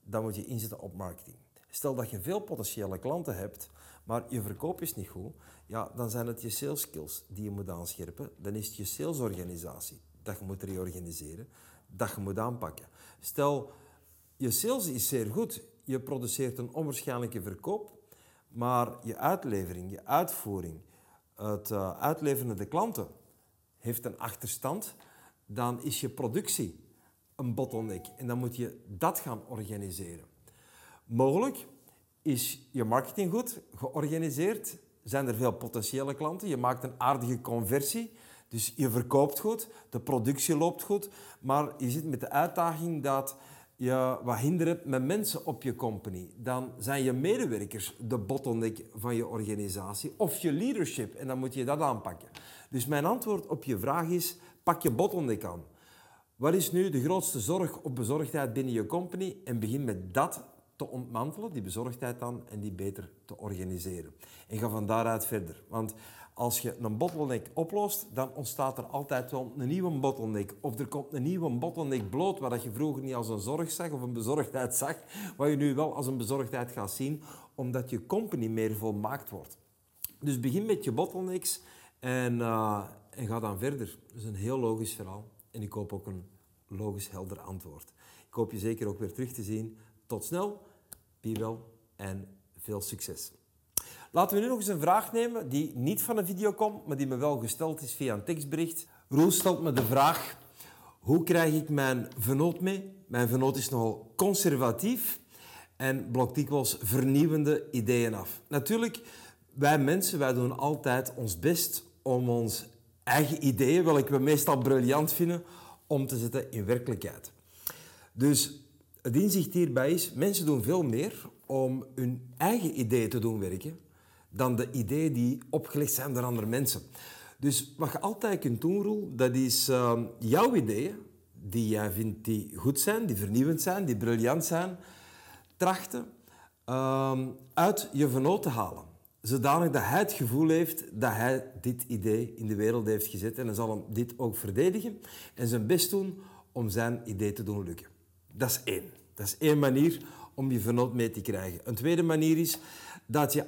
dan moet je inzetten op marketing. Stel dat je veel potentiële klanten hebt, maar je verkoop is niet goed, ja, dan zijn het je sales skills die je moet aanscherpen. Dan is het je salesorganisatie dat je moet reorganiseren dat je moet aanpakken. Stel, je sales is zeer goed. Je produceert een onwaarschijnlijke verkoop, maar je uitlevering, je uitvoering, het uh, uitleveren naar de klanten heeft een achterstand, dan is je productie een bottleneck en dan moet je dat gaan organiseren. Mogelijk is je marketing goed georganiseerd, zijn er veel potentiële klanten, je maakt een aardige conversie, dus je verkoopt goed, de productie loopt goed, maar je zit met de uitdaging dat je wat hinder hebt met mensen op je company. Dan zijn je medewerkers de bottleneck van je organisatie of je leadership en dan moet je dat aanpakken. Dus mijn antwoord op je vraag is, pak je bottleneck aan. Wat is nu de grootste zorg op bezorgdheid binnen je company? En begin met dat te ontmantelen, die bezorgdheid dan, en die beter te organiseren. En ga van daaruit verder. Want als je een bottleneck oplost, dan ontstaat er altijd wel een nieuwe bottleneck. Of er komt een nieuwe bottleneck bloot, wat je vroeger niet als een zorg zag of een bezorgdheid zag, wat je nu wel als een bezorgdheid gaat zien, omdat je company meer volmaakt wordt. Dus begin met je bottlenecks en, uh, en ga dan verder. Dat is een heel logisch verhaal. En ik hoop ook een logisch helder antwoord. Ik hoop je zeker ook weer terug te zien. Tot snel, be wel en veel succes. Laten we nu nog eens een vraag nemen die niet van een video komt, maar die me wel gesteld is via een tekstbericht. Roel stelt me de vraag, hoe krijg ik mijn vernoot mee? Mijn vernoot is nogal conservatief en blokt dikwijls vernieuwende ideeën af. Natuurlijk, wij mensen, wij doen altijd ons best om ons eigen ideeën, welke we meestal briljant vinden, om te zetten in werkelijkheid. Dus het inzicht hierbij is, mensen doen veel meer om hun eigen ideeën te doen werken, dan de ideeën die opgelegd zijn door andere mensen. Dus wat je altijd kunt doen, Roel, dat is uh, jouw ideeën, die jij vindt die goed zijn, die vernieuwend zijn, die briljant zijn, trachten uh, uit je vernoot te halen. Zodanig dat hij het gevoel heeft dat hij dit idee in de wereld heeft gezet. En hij zal hem dit ook verdedigen en zijn best doen om zijn idee te doen lukken. Dat is één. Dat is één manier om je vernoot mee te krijgen. Een tweede manier is dat je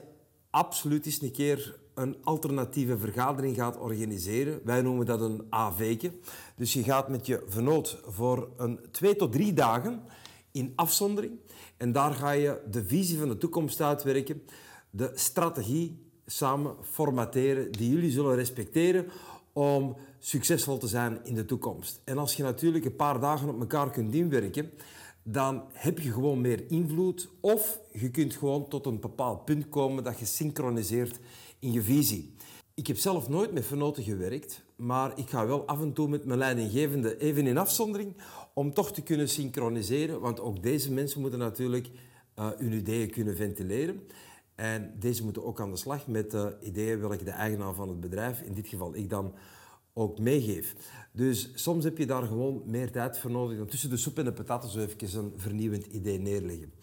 absoluut eens een keer een alternatieve vergadering gaat organiseren. Wij noemen dat een AV. Dus je gaat met je vernoot voor een twee tot drie dagen in afzondering. En daar ga je de visie van de toekomst uitwerken, de strategie samen formateren die jullie zullen respecteren om succesvol te zijn in de toekomst. En als je natuurlijk een paar dagen op elkaar kunt inwerken, dan heb je gewoon meer invloed of je kunt gewoon tot een bepaald punt komen dat je synchroniseert in je visie. Ik heb zelf nooit met vernoten gewerkt, maar ik ga wel af en toe met mijn leidinggevende even in afzondering om toch te kunnen synchroniseren, want ook deze mensen moeten natuurlijk uh, hun ideeën kunnen ventileren. En deze moeten ook aan de slag met de ideeën welke de eigenaar van het bedrijf, in dit geval ik dan, ook meegeef. Dus soms heb je daar gewoon meer tijd voor nodig dan tussen de soep en de pataten zo even een vernieuwend idee neerleggen.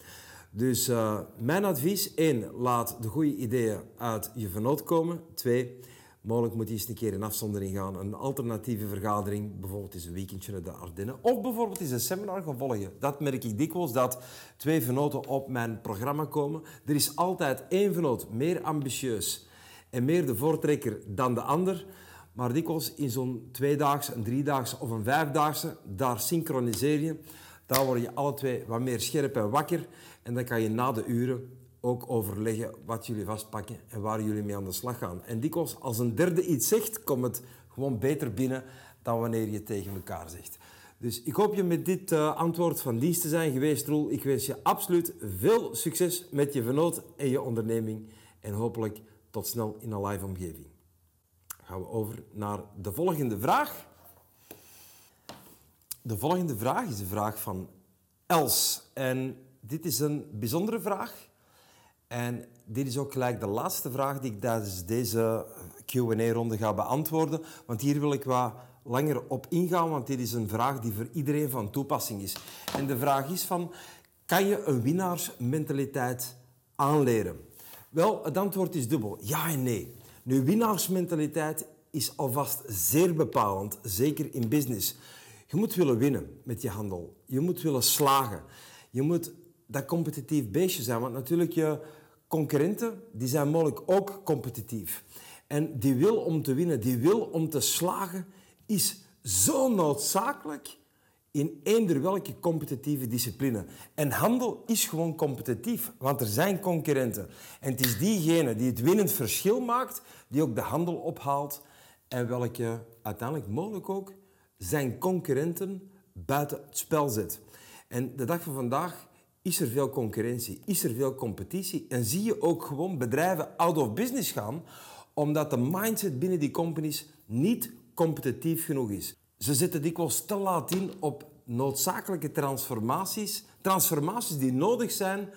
Dus uh, mijn advies, één, laat de goede ideeën uit je vernoot komen. Twee, mogelijk moet je eens een keer in afzondering gaan. Een alternatieve vergadering, bijvoorbeeld eens een weekendje naar de Ardennen. Of bijvoorbeeld eens een seminar gaan. Dat merk ik dikwijls, dat twee vernoten op mijn programma komen. Er is altijd één vernoot meer ambitieus en meer de voortrekker dan de ander. Maar dikwijls in zo'n tweedaagse, een driedaagse of een vijfdaagse, daar synchroniseer je. Daar word je alle twee wat meer scherp en wakker. En dan kan je na de uren ook overleggen wat jullie vastpakken en waar jullie mee aan de slag gaan. En dikwijls, als een derde iets zegt, komt het gewoon beter binnen dan wanneer je tegen elkaar zegt. Dus ik hoop je met dit uh, antwoord van dienst te zijn geweest, Roel. Ik wens je absoluut veel succes met je vernoot en je onderneming. En hopelijk tot snel in een live omgeving gaan we over naar de volgende vraag. De volgende vraag is de vraag van Els. En dit is een bijzondere vraag. En dit is ook gelijk de laatste vraag die ik tijdens deze Q&A-ronde ga beantwoorden. Want hier wil ik wat langer op ingaan, want dit is een vraag die voor iedereen van toepassing is. En de vraag is van, kan je een winnaarsmentaliteit aanleren? Wel, het antwoord is dubbel. Ja en nee. Nu, winnaarsmentaliteit is alvast zeer bepalend, zeker in business. Je moet willen winnen met je handel. Je moet willen slagen. Je moet dat competitief beestje zijn, want natuurlijk je concurrenten die zijn mogelijk ook competitief. En die wil om te winnen, die wil om te slagen, is zo noodzakelijk in eender welke competitieve discipline. En handel is gewoon competitief, want er zijn concurrenten. En het is diegene die het winnend verschil maakt, die ook de handel ophaalt en welke uiteindelijk mogelijk ook zijn concurrenten buiten het spel zet. En de dag van vandaag is er veel concurrentie, is er veel competitie en zie je ook gewoon bedrijven out of business gaan omdat de mindset binnen die companies niet competitief genoeg is. Ze zetten dikwijls te laat in op noodzakelijke transformaties. Transformaties die nodig zijn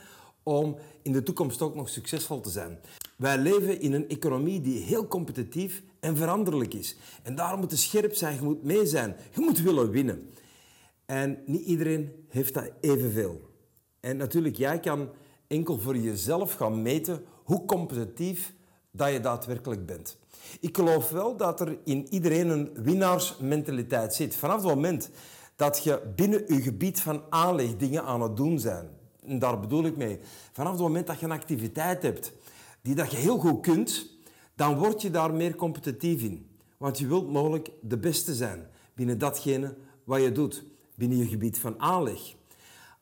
om in de toekomst ook nog succesvol te zijn. Wij leven in een economie die heel competitief en veranderlijk is. En daarom moet je scherp zijn, je moet mee zijn, je moet willen winnen. En niet iedereen heeft dat evenveel. En natuurlijk, jij kan enkel voor jezelf gaan meten hoe competitief dat je daadwerkelijk bent. Ik geloof wel dat er in iedereen een winnaarsmentaliteit zit. Vanaf het moment dat je binnen je gebied van aanleg dingen aan het doen zijn. En daar bedoel ik mee. Vanaf het moment dat je een activiteit hebt die dat je heel goed kunt, dan word je daar meer competitief in. Want je wilt mogelijk de beste zijn binnen datgene wat je doet, binnen je gebied van aanleg.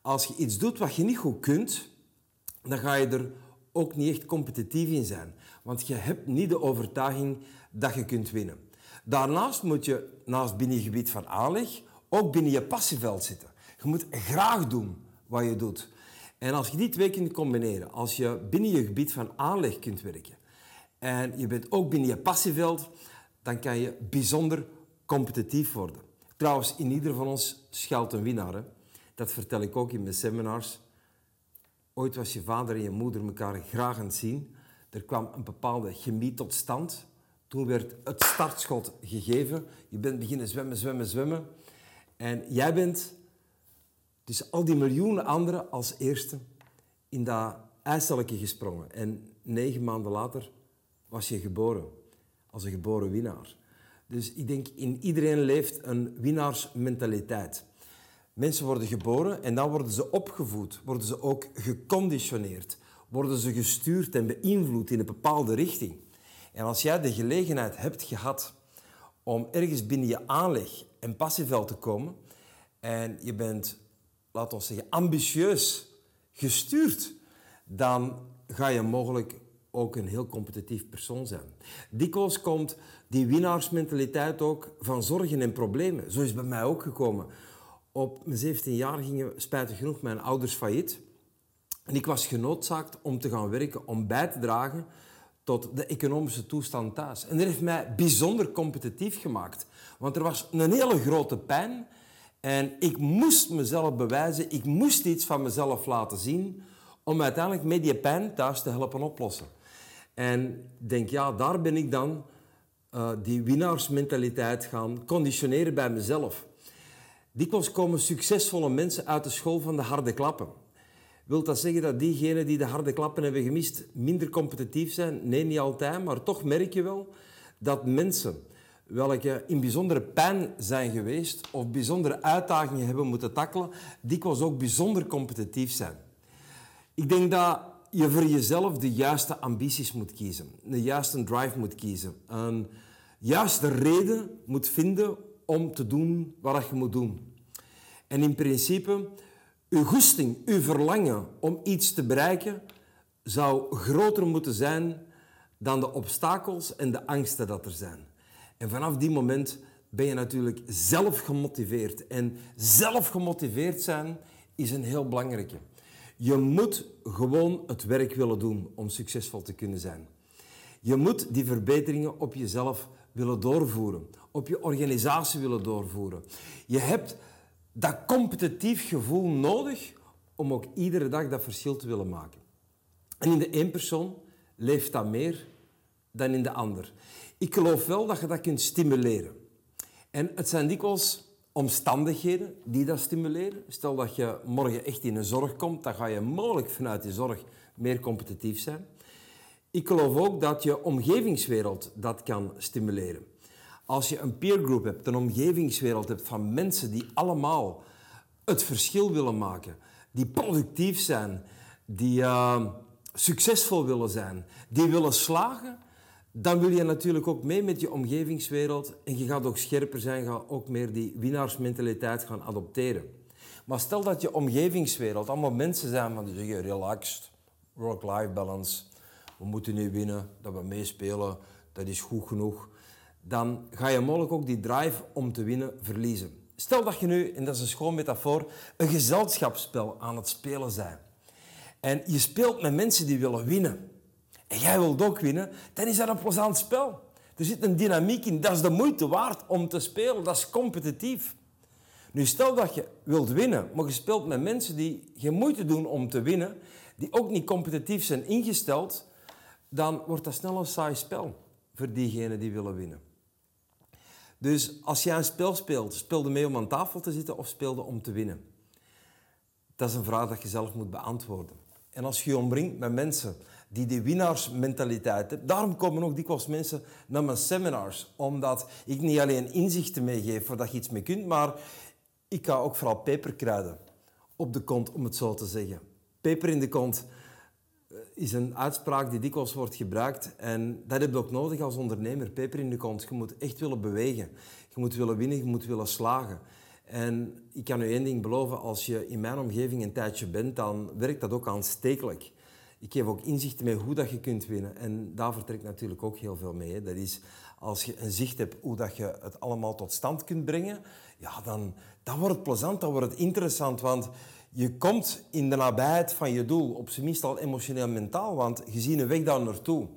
Als je iets doet wat je niet goed kunt, dan ga je er ook niet echt competitief in zijn. Want je hebt niet de overtuiging dat je kunt winnen. Daarnaast moet je, naast binnen je gebied van aanleg, ook binnen je passieveld zitten. Je moet graag doen wat je doet. En als je die twee kunt combineren, als je binnen je gebied van aanleg kunt werken en je bent ook binnen je passieveld, dan kan je bijzonder competitief worden. Trouwens, in ieder van ons schuilt een winnaar. Dat vertel ik ook in mijn seminars. Ooit was je vader en je moeder elkaar graag aan het zien. Er kwam een bepaalde chemie tot stand. Toen werd het startschot gegeven. Je bent beginnen zwemmen, zwemmen, zwemmen. En jij bent tussen al die miljoenen anderen als eerste in dat ijsselke gesprongen. En negen maanden later was je geboren. Als een geboren winnaar. Dus ik denk, in iedereen leeft een winnaarsmentaliteit. Mensen worden geboren en dan worden ze opgevoed, worden ze ook geconditioneerd, worden ze gestuurd en beïnvloed in een bepaalde richting. En als jij de gelegenheid hebt gehad om ergens binnen je aanleg en passieveld te komen en je bent, laten we zeggen, ambitieus gestuurd, dan ga je mogelijk ook een heel competitief persoon zijn. Dikwijls komt die winnaarsmentaliteit ook van zorgen en problemen. Zo is het bij mij ook gekomen. Op mijn 17 jaar gingen spijtig genoeg mijn ouders failliet. En ik was genoodzaakt om te gaan werken, om bij te dragen tot de economische toestand thuis. En dat heeft mij bijzonder competitief gemaakt. Want er was een hele grote pijn. En ik moest mezelf bewijzen, ik moest iets van mezelf laten zien om uiteindelijk met die pijn thuis te helpen oplossen. En denk, ja, daar ben ik dan uh, die winnaarsmentaliteit gaan conditioneren bij mezelf. Dikwijls komen succesvolle mensen uit de school van de harde klappen. Wil dat zeggen dat diegenen die de harde klappen hebben gemist minder competitief zijn? Nee, niet altijd, maar toch merk je wel dat mensen welke in bijzondere pijn zijn geweest of bijzondere uitdagingen hebben moeten tackelen, dikwijls ook bijzonder competitief zijn. Ik denk dat je voor jezelf de juiste ambities moet kiezen, de juiste drive moet kiezen, een juiste reden moet vinden om te doen wat je moet doen. En in principe, uw goesting, uw verlangen om iets te bereiken, zou groter moeten zijn dan de obstakels en de angsten dat er zijn. En vanaf die moment ben je natuurlijk zelf gemotiveerd. En zelf gemotiveerd zijn is een heel belangrijke. Je moet gewoon het werk willen doen om succesvol te kunnen zijn. Je moet die verbeteringen op jezelf willen doorvoeren, op je organisatie willen doorvoeren. Je hebt dat competitief gevoel nodig om ook iedere dag dat verschil te willen maken. En in de één persoon leeft dat meer dan in de ander. Ik geloof wel dat je dat kunt stimuleren. En het zijn dikwijls omstandigheden die dat stimuleren. Stel dat je morgen echt in een zorg komt, dan ga je mogelijk vanuit die zorg meer competitief zijn. Ik geloof ook dat je omgevingswereld dat kan stimuleren. Als je een peergroup hebt, een omgevingswereld hebt van mensen die allemaal het verschil willen maken, die productief zijn, die uh, succesvol willen zijn, die willen slagen, dan wil je natuurlijk ook mee met je omgevingswereld en je gaat ook scherper zijn, ga ook meer die winnaarsmentaliteit gaan adopteren. Maar stel dat je omgevingswereld allemaal mensen zijn van die zeggen relaxed, work-life balance, we moeten nu winnen, dat we meespelen, dat is goed genoeg. Dan ga je mogelijk ook die drive om te winnen verliezen. Stel dat je nu, en dat is een schoon metafoor, een gezelschapsspel aan het spelen bent. En je speelt met mensen die willen winnen en jij wilt ook winnen, dan is dat een plezant spel. Er zit een dynamiek in, dat is de moeite waard om te spelen, dat is competitief. Nu, stel dat je wilt winnen, maar je speelt met mensen die geen moeite doen om te winnen, die ook niet competitief zijn ingesteld, dan wordt dat snel een saai spel. voor diegenen die willen winnen. Dus als jij een spel speelt, speelde mee om aan tafel te zitten of speelde om te winnen? Dat is een vraag dat je zelf moet beantwoorden. En als je je omringt met mensen die die winnaarsmentaliteit hebben, daarom komen ook dikwijls mensen naar mijn seminars, omdat ik niet alleen inzichten meegeef voordat je iets mee kunt, maar ik ga ook vooral peperkruiden op de kont, om het zo te zeggen. Peper in de kont is een uitspraak die dikwijls wordt gebruikt. En dat heb je ook nodig als ondernemer. Peper in de kont. Je moet echt willen bewegen. Je moet willen winnen, je moet willen slagen. En ik kan u één ding beloven, als je in mijn omgeving een tijdje bent, dan werkt dat ook aanstekelijk. Ik geef ook inzichten mee hoe dat je kunt winnen. En daar vertrekt natuurlijk ook heel veel mee. Dat is, als je een zicht hebt hoe dat je het allemaal tot stand kunt brengen, ja, dan, dan wordt het plezant, dan wordt het interessant. Want je komt in de nabijheid van je doel, op zijn minst al emotioneel mentaal, want je ziet een weg daar naartoe.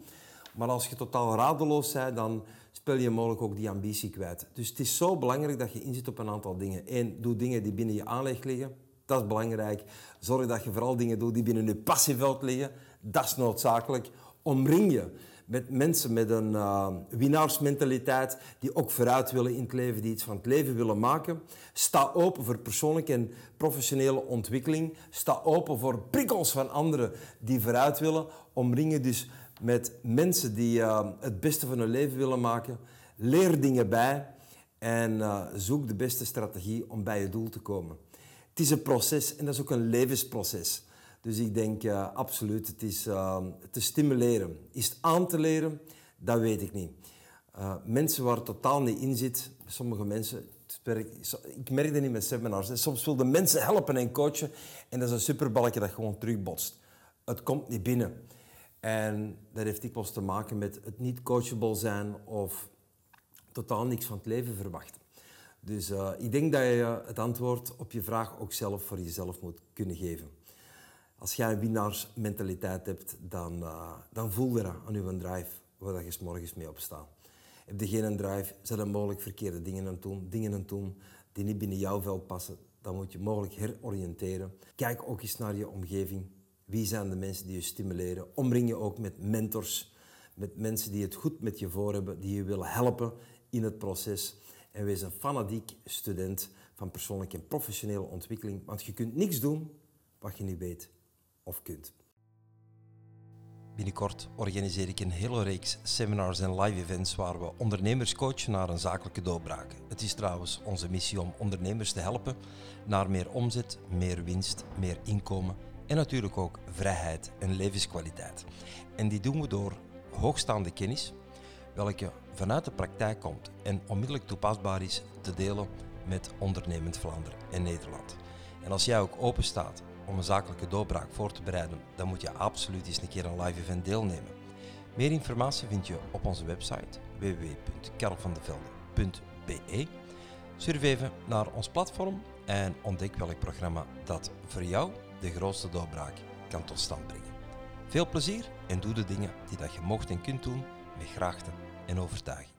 Maar als je totaal radeloos bent, dan speel je mogelijk ook die ambitie kwijt. Dus het is zo belangrijk dat je inzet op een aantal dingen. Eén, doe dingen die binnen je aanleg liggen. Dat is belangrijk. Zorg dat je vooral dingen doet die binnen je passieveld liggen. Dat is noodzakelijk. Omring je met mensen met een uh, winnaarsmentaliteit die ook vooruit willen in het leven, die iets van het leven willen maken. Sta open voor persoonlijke en professionele ontwikkeling. Sta open voor prikkels van anderen die vooruit willen. Omring je dus met mensen die uh, het beste van hun leven willen maken. Leer dingen bij en uh, zoek de beste strategie om bij je doel te komen. Het is een proces en dat is ook een levensproces. Dus ik denk uh, absoluut, het is uh, te stimuleren. Is het aan te leren? Dat weet ik niet. Uh, mensen waar het totaal niet in zit, sommige mensen, ik merk dat niet met seminars, soms wilden mensen helpen en coachen en dat is een superbalkje dat gewoon terugbotst. Het komt niet binnen. En dat heeft dikwijls te maken met het niet coachable zijn of totaal niks van het leven verwachten. Dus ik denk dat je het antwoord op je vraag ook zelf voor jezelf moet kunnen geven. Als jij een winnaarsmentaliteit hebt, dan, uh, dan voel je aan je drive waar je s morgens mee opstaat. Heb je geen drive, zijn er mogelijk verkeerde dingen aan doen, dingen aan doen die niet binnen jouw veld passen, dan moet je mogelijk heroriënteren. Kijk ook eens naar je omgeving. Wie zijn de mensen die je stimuleren? Omring je ook met mentors, met mensen die het goed met je voor hebben, die je willen helpen in het proces. En wees een fanatiek student van persoonlijke en professionele ontwikkeling, want je kunt niks doen wat je niet weet of kunt. Binnenkort organiseer ik een hele reeks seminars en live events waar we ondernemers coachen naar een zakelijke doorbraak. Het is trouwens onze missie om ondernemers te helpen naar meer omzet, meer winst, meer inkomen en natuurlijk ook vrijheid en levenskwaliteit. En die doen we door hoogstaande kennis, welke vanuit de praktijk komt en onmiddellijk toepasbaar is, te delen met ondernemend Vlaanderen en Nederland. En als jij ook open staat om een zakelijke doorbraak voor te bereiden, dan moet je absoluut eens een keer een live event deelnemen. Meer informatie vind je op onze website www.karelvandevelde.be. Surf even naar ons platform en ontdek welk programma dat voor jou de grootste doorbraak kan tot stand brengen. Veel plezier en doe de dingen die dat je mocht en kunt doen met graagte en overtuiging.